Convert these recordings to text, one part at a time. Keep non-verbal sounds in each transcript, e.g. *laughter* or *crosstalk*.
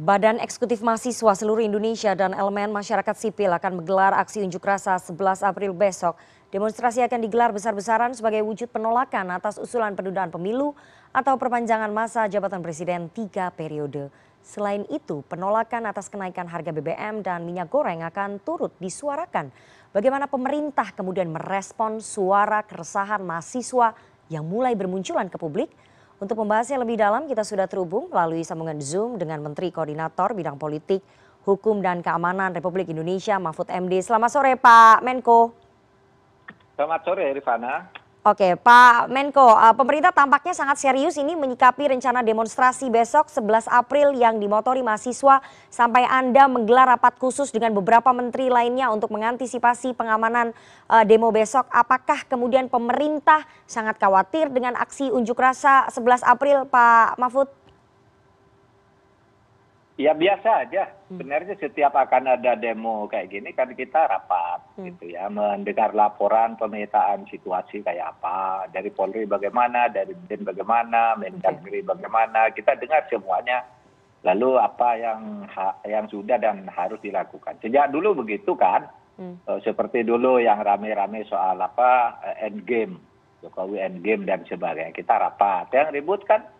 Badan Eksekutif Mahasiswa seluruh Indonesia dan elemen masyarakat sipil akan menggelar aksi unjuk rasa 11 April besok. Demonstrasi akan digelar besar-besaran sebagai wujud penolakan atas usulan penundaan pemilu atau perpanjangan masa jabatan presiden tiga periode. Selain itu, penolakan atas kenaikan harga BBM dan minyak goreng akan turut disuarakan. Bagaimana pemerintah kemudian merespon suara keresahan mahasiswa yang mulai bermunculan ke publik? Untuk membahasnya lebih dalam kita sudah terhubung melalui sambungan Zoom dengan Menteri Koordinator Bidang Politik, Hukum dan Keamanan Republik Indonesia Mahfud MD. Selamat sore Pak Menko. Selamat sore Rifana. Oke, Pak Menko, uh, pemerintah tampaknya sangat serius ini menyikapi rencana demonstrasi besok 11 April yang dimotori mahasiswa sampai Anda menggelar rapat khusus dengan beberapa menteri lainnya untuk mengantisipasi pengamanan uh, demo besok. Apakah kemudian pemerintah sangat khawatir dengan aksi unjuk rasa 11 April, Pak Mahfud? Ya biasa aja. Hmm. Sebenarnya setiap akan ada demo kayak gini kan kita rapat hmm. gitu ya, mendengar laporan pemetaan situasi kayak apa, dari Polri bagaimana, dari BIN bagaimana, Mendagri bagaimana, kita dengar semuanya. Lalu apa yang yang sudah dan harus dilakukan. Sejak dulu begitu kan, hmm. uh, seperti dulu yang rame-rame soal apa uh, endgame, Jokowi endgame dan sebagainya. Kita rapat. Yang ribut kan Eh,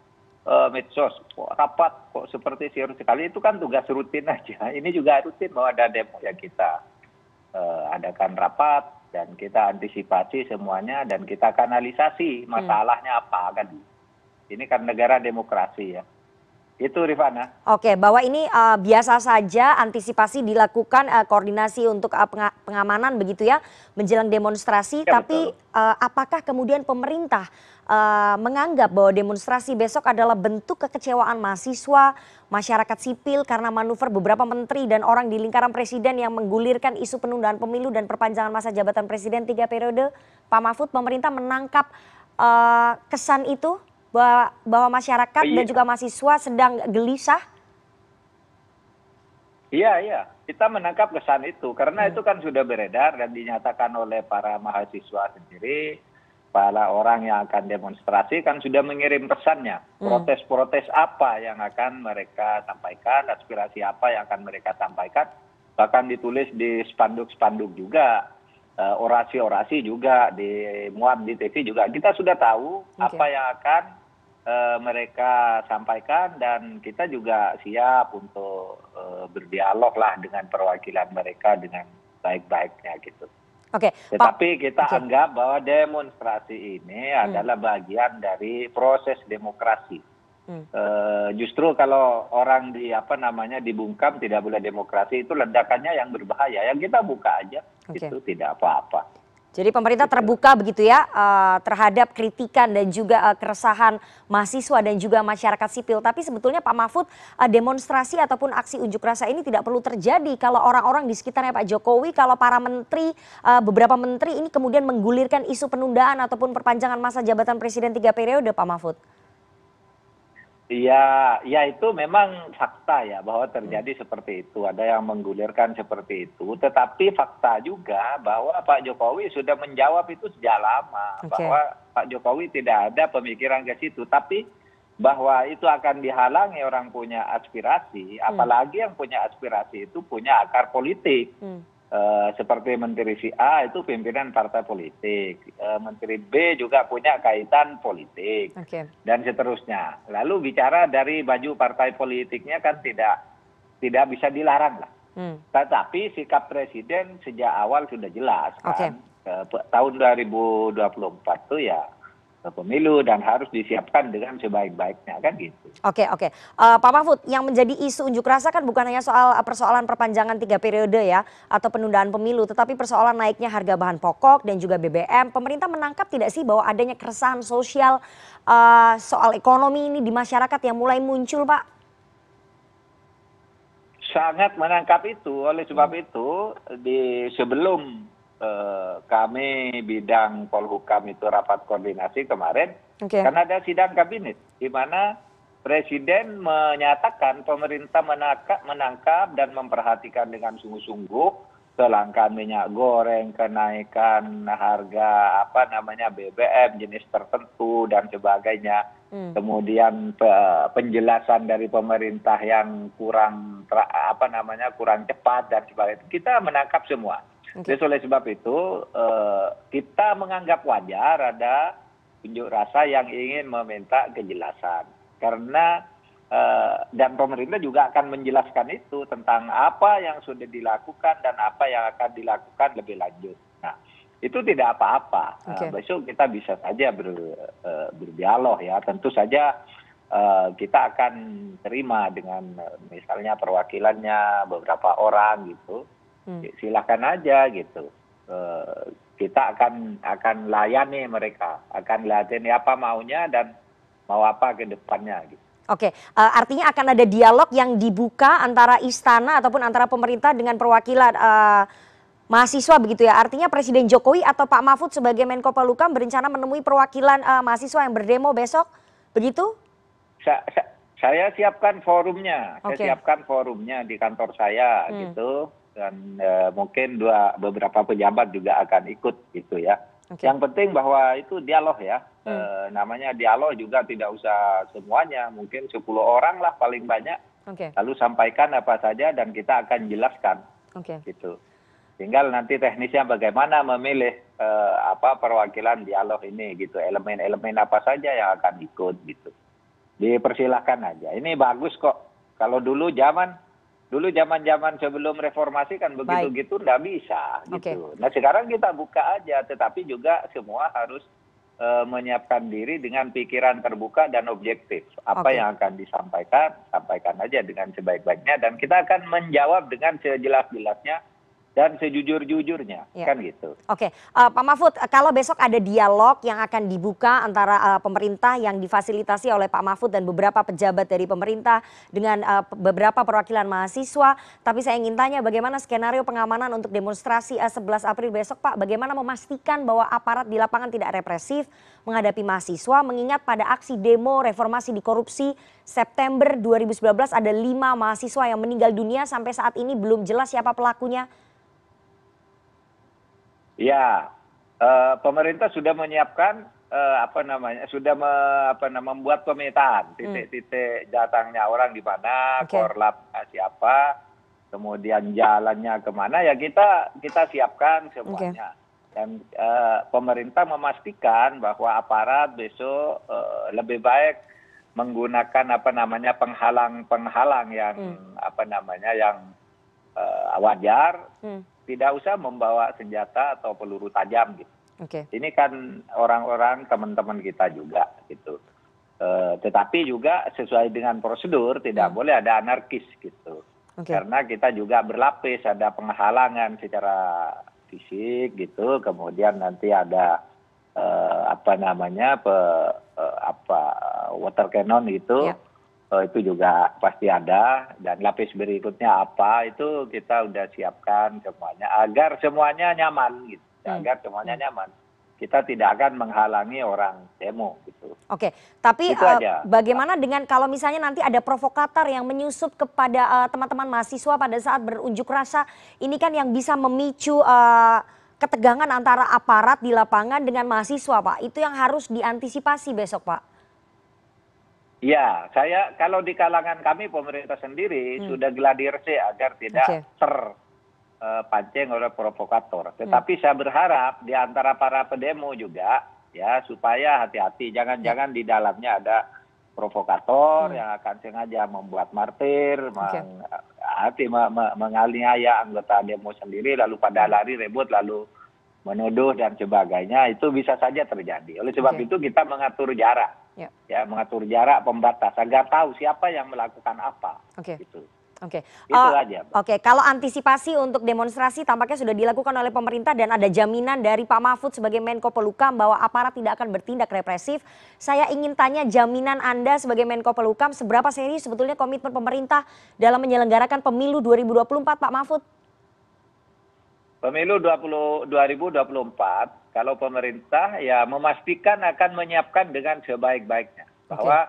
medsos kok rapat kok seperti serius sekali itu kan tugas rutin aja *laughs* ini juga rutin bahwa ada demo ya kita uh, adakan rapat dan kita antisipasi semuanya dan kita kanalisasi hmm. masalahnya apa kan ini kan negara demokrasi ya. Oke, bahwa ini uh, biasa saja antisipasi dilakukan uh, koordinasi untuk uh, pengamanan begitu ya menjelang demonstrasi. Ya, tapi uh, apakah kemudian pemerintah uh, menganggap bahwa demonstrasi besok adalah bentuk kekecewaan mahasiswa, masyarakat sipil karena manuver beberapa menteri dan orang di lingkaran presiden yang menggulirkan isu penundaan pemilu dan perpanjangan masa jabatan presiden tiga periode? Pak Mahfud, pemerintah menangkap uh, kesan itu? Bahwa masyarakat dan juga mahasiswa sedang gelisah? Iya, iya. Kita menangkap kesan itu karena hmm. itu kan sudah beredar dan dinyatakan oleh para mahasiswa sendiri, para orang yang akan demonstrasi kan sudah mengirim pesannya. Hmm. Protes-protes apa yang akan mereka sampaikan, aspirasi apa yang akan mereka sampaikan, bahkan ditulis di spanduk-spanduk juga eh, orasi-orasi juga di muat di TV juga kita sudah tahu okay. apa yang akan mereka sampaikan dan kita juga siap untuk eh, berdialog lah dengan perwakilan mereka dengan baik baiknya gitu Oke, Tetapi kita okay. anggap bahwa demonstrasi ini hmm. adalah bagian dari proses demokrasi. Hmm. Uh, justru kalau orang di apa namanya dibungkam tidak boleh demokrasi itu ledakannya yang berbahaya. Yang kita buka aja okay. itu tidak apa-apa. Jadi pemerintah terbuka begitu ya uh, terhadap kritikan dan juga uh, keresahan mahasiswa dan juga masyarakat sipil. Tapi sebetulnya Pak Mahfud uh, demonstrasi ataupun aksi unjuk rasa ini tidak perlu terjadi kalau orang-orang di sekitarnya Pak Jokowi, kalau para menteri, beberapa menteri ini kemudian menggulirkan isu penundaan ataupun perpanjangan masa jabatan presiden tiga periode Pak Mahfud ya ya itu memang fakta ya bahwa terjadi seperti itu. Ada yang menggulirkan seperti itu. Tetapi fakta juga bahwa Pak Jokowi sudah menjawab itu sejak lama bahwa Pak Jokowi tidak ada pemikiran ke situ. Tapi bahwa itu akan dihalangi orang punya aspirasi hmm. apalagi yang punya aspirasi itu punya akar politik. Hmm. Seperti menteri si A itu pimpinan partai politik, eh, menteri B juga punya kaitan politik, dan seterusnya. Lalu bicara dari baju partai politiknya kan tidak tidak bisa dilarang lah. Hmm. Tetapi sikap presiden sejak awal sudah jelas kan. Okay. tahun 2024 itu ya pemilu dan harus disiapkan dengan sebaik-baiknya kan gitu. Oke oke, uh, Pak Mahfud, yang menjadi isu unjuk rasa kan bukan hanya soal uh, persoalan perpanjangan tiga periode ya atau penundaan pemilu, tetapi persoalan naiknya harga bahan pokok dan juga BBM. Pemerintah menangkap tidak sih bahwa adanya keresahan sosial uh, soal ekonomi ini di masyarakat yang mulai muncul, Pak? Sangat menangkap itu, oleh sebab hmm. itu di sebelum Eh, kami bidang polhukam itu rapat koordinasi kemarin karena ada sidang kabinet di mana presiden menyatakan pemerintah menangkap, menangkap dan memperhatikan dengan sungguh-sungguh kelangkaan minyak goreng, kenaikan harga apa namanya BBM jenis tertentu dan sebagainya. hmm. kemudian penjelasan dari pemerintah yang kurang apa namanya kurang cepat dan sebagainya kita menangkap semua oleh sebab itu eh, kita menganggap wajar ada unjuk rasa yang ingin meminta kejelasan. Karena eh, dan pemerintah juga akan menjelaskan itu tentang apa yang sudah dilakukan dan apa yang akan dilakukan lebih lanjut. Nah itu tidak apa-apa. Okay. besok kita bisa saja ber, berdialog ya. Tentu saja kita akan terima dengan misalnya perwakilannya beberapa orang gitu hmm. silakan aja gitu uh, kita akan akan layani mereka akan layani apa maunya dan mau apa ke depannya gitu Oke, uh, artinya akan ada dialog yang dibuka antara istana ataupun antara pemerintah dengan perwakilan uh, mahasiswa begitu ya. Artinya Presiden Jokowi atau Pak Mahfud sebagai Menko Polhukam berencana menemui perwakilan uh, mahasiswa yang berdemo besok, begitu? Sa sa saya siapkan forumnya, okay. saya siapkan forumnya di kantor saya hmm. gitu dan uh, mungkin dua beberapa pejabat juga akan ikut gitu ya. Okay. Yang penting bahwa itu dialog ya, hmm. e, namanya dialog juga tidak usah semuanya, mungkin 10 orang lah paling banyak. Okay. Lalu sampaikan apa saja dan kita akan jelaskan. Okay. Gitu. Tinggal nanti teknisnya bagaimana memilih e, apa perwakilan dialog ini gitu, elemen-elemen apa saja yang akan ikut gitu. Dipersilahkan aja. Ini bagus kok. Kalau dulu zaman dulu zaman zaman sebelum reformasi kan begitu gitu nggak bisa gitu. Nah sekarang kita buka aja tetapi juga semua harus uh, menyiapkan diri dengan pikiran terbuka dan objektif. Apa okay. yang akan disampaikan sampaikan aja dengan sebaik baiknya dan kita akan menjawab dengan sejelas jelasnya dan sejujur jujurnya ya. kan gitu. Oke, uh, Pak Mahfud, kalau besok ada dialog yang akan dibuka antara uh, pemerintah yang difasilitasi oleh Pak Mahfud dan beberapa pejabat dari pemerintah dengan uh, beberapa perwakilan mahasiswa, tapi saya ingin tanya bagaimana skenario pengamanan untuk demonstrasi uh, 11 April besok, Pak? Bagaimana memastikan bahwa aparat di lapangan tidak represif menghadapi mahasiswa, mengingat pada aksi demo reformasi di korupsi September 2019 ada lima mahasiswa yang meninggal dunia sampai saat ini belum jelas siapa pelakunya ya eh, pemerintah sudah menyiapkan eh, apa namanya sudah membuat pemetaan hmm. titik-titik datangnya orang di mana korlap siapa kemudian jalannya ke mana ya kita kita siapkan semuanya. Dan uh, pemerintah memastikan bahwa aparat besok lebih baik menggunakan apa namanya penghalang penghalang yang hmm. apa namanya yang wajar. Hmm tidak usah membawa senjata atau peluru tajam gitu. Okay. Ini kan orang-orang teman-teman kita juga gitu. E, tetapi juga sesuai dengan prosedur tidak hmm. boleh ada anarkis gitu. Okay. Karena kita juga berlapis ada penghalangan secara fisik gitu, kemudian nanti ada e, apa namanya pe, e, apa water cannon itu. Eh, itu juga pasti ada dan lapis berikutnya apa itu kita sudah siapkan semuanya agar semuanya nyaman gitu hmm. agar semuanya nyaman kita tidak akan menghalangi orang demo gitu. Oke, tapi uh, bagaimana dengan kalau misalnya nanti ada provokator yang menyusup kepada teman-teman uh, mahasiswa pada saat berunjuk rasa, ini kan yang bisa memicu uh, ketegangan antara aparat di lapangan dengan mahasiswa, Pak. Itu yang harus diantisipasi besok, Pak ya saya kalau di kalangan kami pemerintah sendiri hmm. sudah gladiresik agar tidak terpancing eh, oleh provokator. Hmm. tetapi saya berharap di antara para pedemo juga ya supaya hati-hati. Jangan-jangan di dalamnya ada provokator hmm. yang akan sengaja membuat martir meng, hati menganiaya anggota demo sendiri lalu pada lari rebut lalu menuduh dan sebagainya. Itu bisa saja terjadi. Oleh sebab itu kita mengatur jarak Ya. ya mengatur jarak pembatas agar tahu siapa yang melakukan apa Oke. gitu Oke, itu uh, aja. Oke, kalau antisipasi untuk demonstrasi tampaknya sudah dilakukan oleh pemerintah dan ada jaminan dari Pak Mahfud sebagai Menko Pelukam bahwa aparat tidak akan bertindak represif. Saya ingin tanya jaminan Anda sebagai Menko Pelukam seberapa serius sebetulnya komitmen pemerintah dalam menyelenggarakan pemilu 2024, Pak Mahfud? Pemilu 20, 2024 kalau pemerintah ya memastikan akan menyiapkan dengan sebaik baiknya bahwa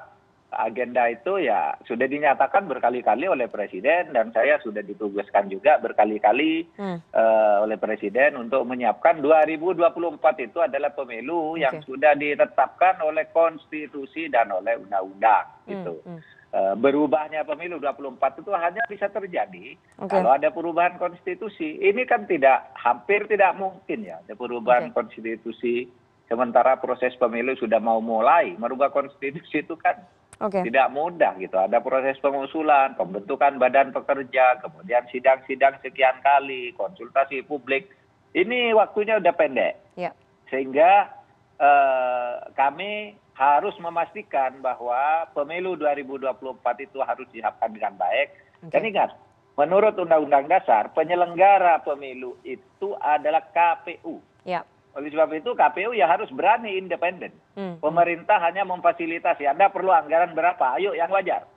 agenda itu ya sudah dinyatakan berkali-kali oleh presiden dan saya sudah ditugaskan juga berkali-kali Hmm. eh, oleh presiden untuk menyiapkan 2024 itu adalah pemilu yang Oke. sudah ditetapkan oleh konstitusi dan oleh undang-undang Hmm, gitu. hmm. Eh, berubahnya pemilu 24 itu hanya bisa terjadi kalau ada perubahan konstitusi. Ini kan tidak hampir tidak mungkin ya ada perubahan konstitusi sementara proses pemilu sudah mau mulai. Merubah konstitusi itu kan tidak mudah gitu. Ada proses pengusulan, pembentukan badan pekerja, kemudian sidang-sidang sekian kali, konsultasi publik. Ini waktunya udah pendek. Ya. Sehingga eh, kami harus memastikan bahwa pemilu 2024 itu harus disiapkan dengan baik. Dan ingat, menurut Undang-Undang Dasar, penyelenggara pemilu itu adalah KPU. Ya. Oleh sebab itu KPU ya harus berani independen. Hmm. Pemerintah hanya memfasilitasi. Anda perlu anggaran berapa? Ayo yang wajar.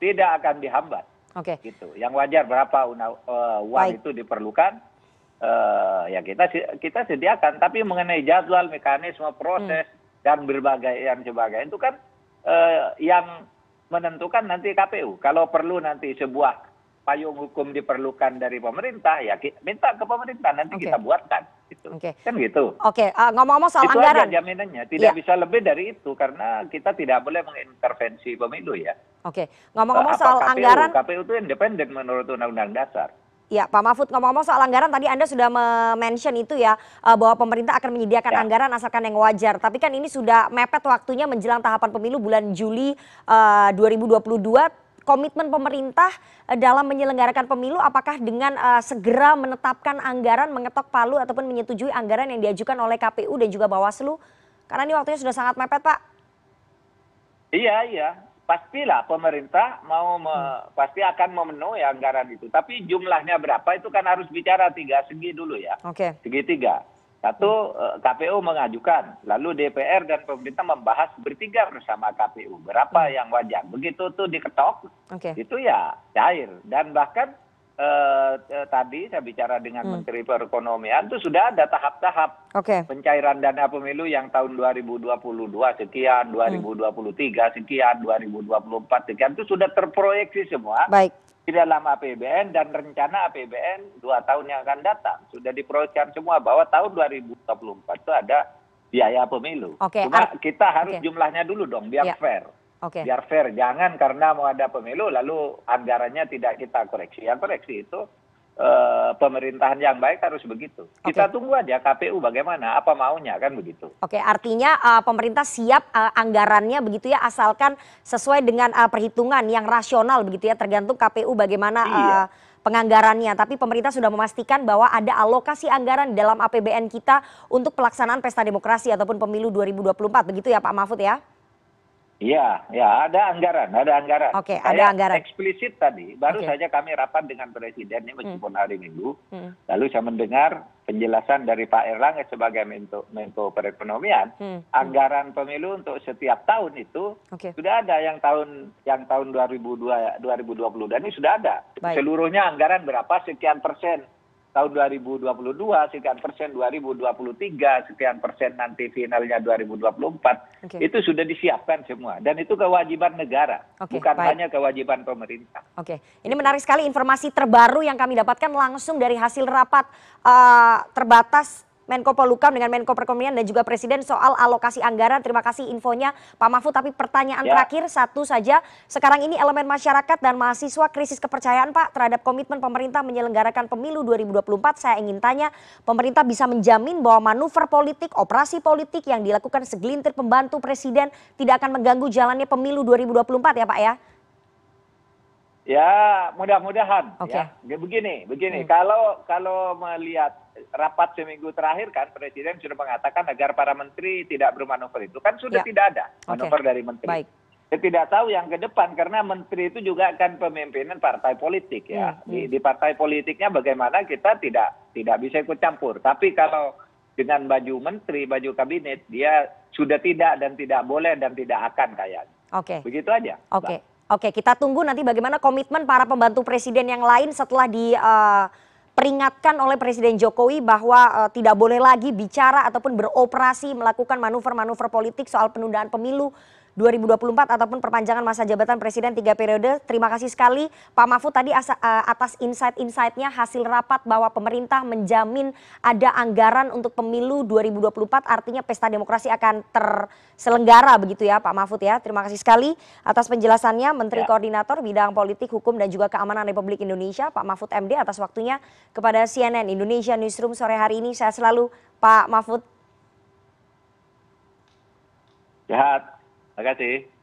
Tidak akan dihambat Oke. gitu. Yang wajar berapa eh, uang Baik. itu diperlukan eh, ya kita kita sediakan. Tapi mengenai jadwal, mekanisme, proses dan berbagai yang sebagainya itu kan eh, yang menentukan nanti KPU. Kalau perlu nanti sebuah payung hukum diperlukan dari pemerintah ya minta ke pemerintah nanti kita buatkan gitu. Kan gitu. Oke, eh, ngomong-ngomong soal itu anggaran. aja jaminannya. Tidak Ya. bisa lebih dari itu karena kita tidak boleh mengintervensi pemilu ya. Oke, ngomong-ngomong Apa soal KPU? anggaran, KPU itu independen menurut Undang-Undang Dasar. Ya Pak Mahfud ngomong-ngomong soal anggaran tadi Anda sudah mention itu ya eh, bahwa pemerintah akan menyediakan Ya. anggaran asalkan yang wajar. Tapi kan ini sudah mepet waktunya menjelang tahapan pemilu bulan Juli eh, 2022. Komitmen pemerintah eh, dalam menyelenggarakan pemilu apakah dengan segera menetapkan anggaran, mengetok palu ataupun menyetujui anggaran yang diajukan oleh KPU dan juga Bawaslu? Karena ini waktunya sudah sangat mepet, Pak. Iya, iya. Pastilah pemerintah mau me- Hmm. pasti akan memenuhi anggaran itu. Tapi jumlahnya berapa itu kan harus bicara tiga segi dulu ya. Oke. Segitiga. Satu eh, KPU mengajukan, lalu DPR dan pemerintah membahas bertiga bersama KPU berapa Hmm. yang wajar. Begitu tuh diketok, itu ya cair. Dan bahkan tadi saya bicara dengan Hmm. Menteri Perekonomian itu sudah ada tahap-tahap Oke. pencairan dana pemilu yang tahun 2022 sekian, 2023 sekian, 2024 sekian itu sudah terproyeksi semua Baik. di dalam APBN dan rencana APBN dua tahun yang akan datang sudah diproyeksikan semua bahwa tahun 2024 itu ada biaya pemilu. Oke, Cuma kita harus oke. jumlahnya dulu dong biar Ya. fair. Oke. Biar fair, jangan karena mau ada pemilu lalu anggarannya tidak kita koreksi. Yang koreksi itu eh, pemerintahan yang baik harus begitu. Kita Oke. tunggu aja KPU bagaimana, apa maunya kan begitu. Oke, artinya uh, pemerintah siap uh, anggarannya begitu ya, asalkan sesuai dengan uh, perhitungan yang rasional begitu ya, tergantung KPU bagaimana uh, Iya. penganggarannya. Tapi pemerintah sudah memastikan bahwa ada alokasi anggaran dalam APBN kita untuk pelaksanaan pesta demokrasi ataupun pemilu 2024, begitu ya Pak Mahfud ya? Iya, ya ada anggaran, ada anggaran. Oke, Saya ada anggaran. Eksplisit tadi, baru Oke. saja kami rapat dengan presiden ini meskipun hari Minggu. Hmm. Lalu saya mendengar penjelasan dari Pak Erlangga sebagai Menko, Menko Perekonomian, Hmm. anggaran pemilu untuk setiap tahun itu Oke. sudah ada yang tahun yang tahun 2002 2020 dan ini sudah ada. Baik. Seluruhnya anggaran berapa sekian persen tahun 2022, sekian persen 2023, sekian persen nanti finalnya 2024. Oke. Itu sudah disiapkan semua dan itu kewajiban negara, bukan baik. hanya kewajiban pemerintah. Oke, ini menarik sekali informasi terbaru yang kami dapatkan langsung dari hasil rapat eh, terbatas Menko Polukam dengan Menko Perekonomian dan juga Presiden soal alokasi anggaran. Terima kasih infonya Pak Mahfud. Tapi pertanyaan Ya. terakhir satu saja. Sekarang ini elemen masyarakat dan mahasiswa krisis kepercayaan Pak terhadap komitmen pemerintah menyelenggarakan pemilu 2024. Saya ingin tanya, pemerintah bisa menjamin bahwa manuver politik, operasi politik yang dilakukan segelintir pembantu Presiden tidak akan mengganggu jalannya pemilu 2024 ya Pak ya? Ya, mudah-mudahan Oke. ya. Ya, Begini, begini. Hmm. Kalau kalau melihat rapat seminggu terakhir kan presiden sudah mengatakan agar para menteri tidak bermanuver itu kan sudah Ya. tidak ada manuver dari menteri. Baik. Saya tidak tahu yang ke depan karena menteri itu juga akan pemimpinan partai politik ya. Hmm, Di, di partai politiknya bagaimana kita tidak tidak bisa ikut campur. Tapi kalau dengan baju menteri, baju kabinet, dia sudah tidak dan tidak boleh dan tidak akan kayaknya. Oke. Begitu aja. Oke, oke kita tunggu nanti bagaimana komitmen para pembantu presiden yang lain setelah diperingatkan oleh Presiden Jokowi bahwa eh, tidak boleh lagi bicara ataupun beroperasi melakukan manuver-manuver politik soal penundaan pemilu 2024 ataupun perpanjangan masa jabatan presiden tiga periode. Terima kasih sekali Pak Mahfud tadi uh, atas insight-insightnya hasil rapat bahwa pemerintah menjamin ada anggaran untuk pemilu 2024 artinya pesta demokrasi akan terselenggara begitu ya Pak Mahfud ya. Terima kasih sekali atas penjelasannya Menteri ya. Koordinator Bidang Politik, Hukum dan juga Keamanan Republik Indonesia Pak Mahfud MD atas waktunya kepada CNN Indonesia Newsroom sore hari ini. Saya selalu Pak Mahfud. Sehat. Terima kasih.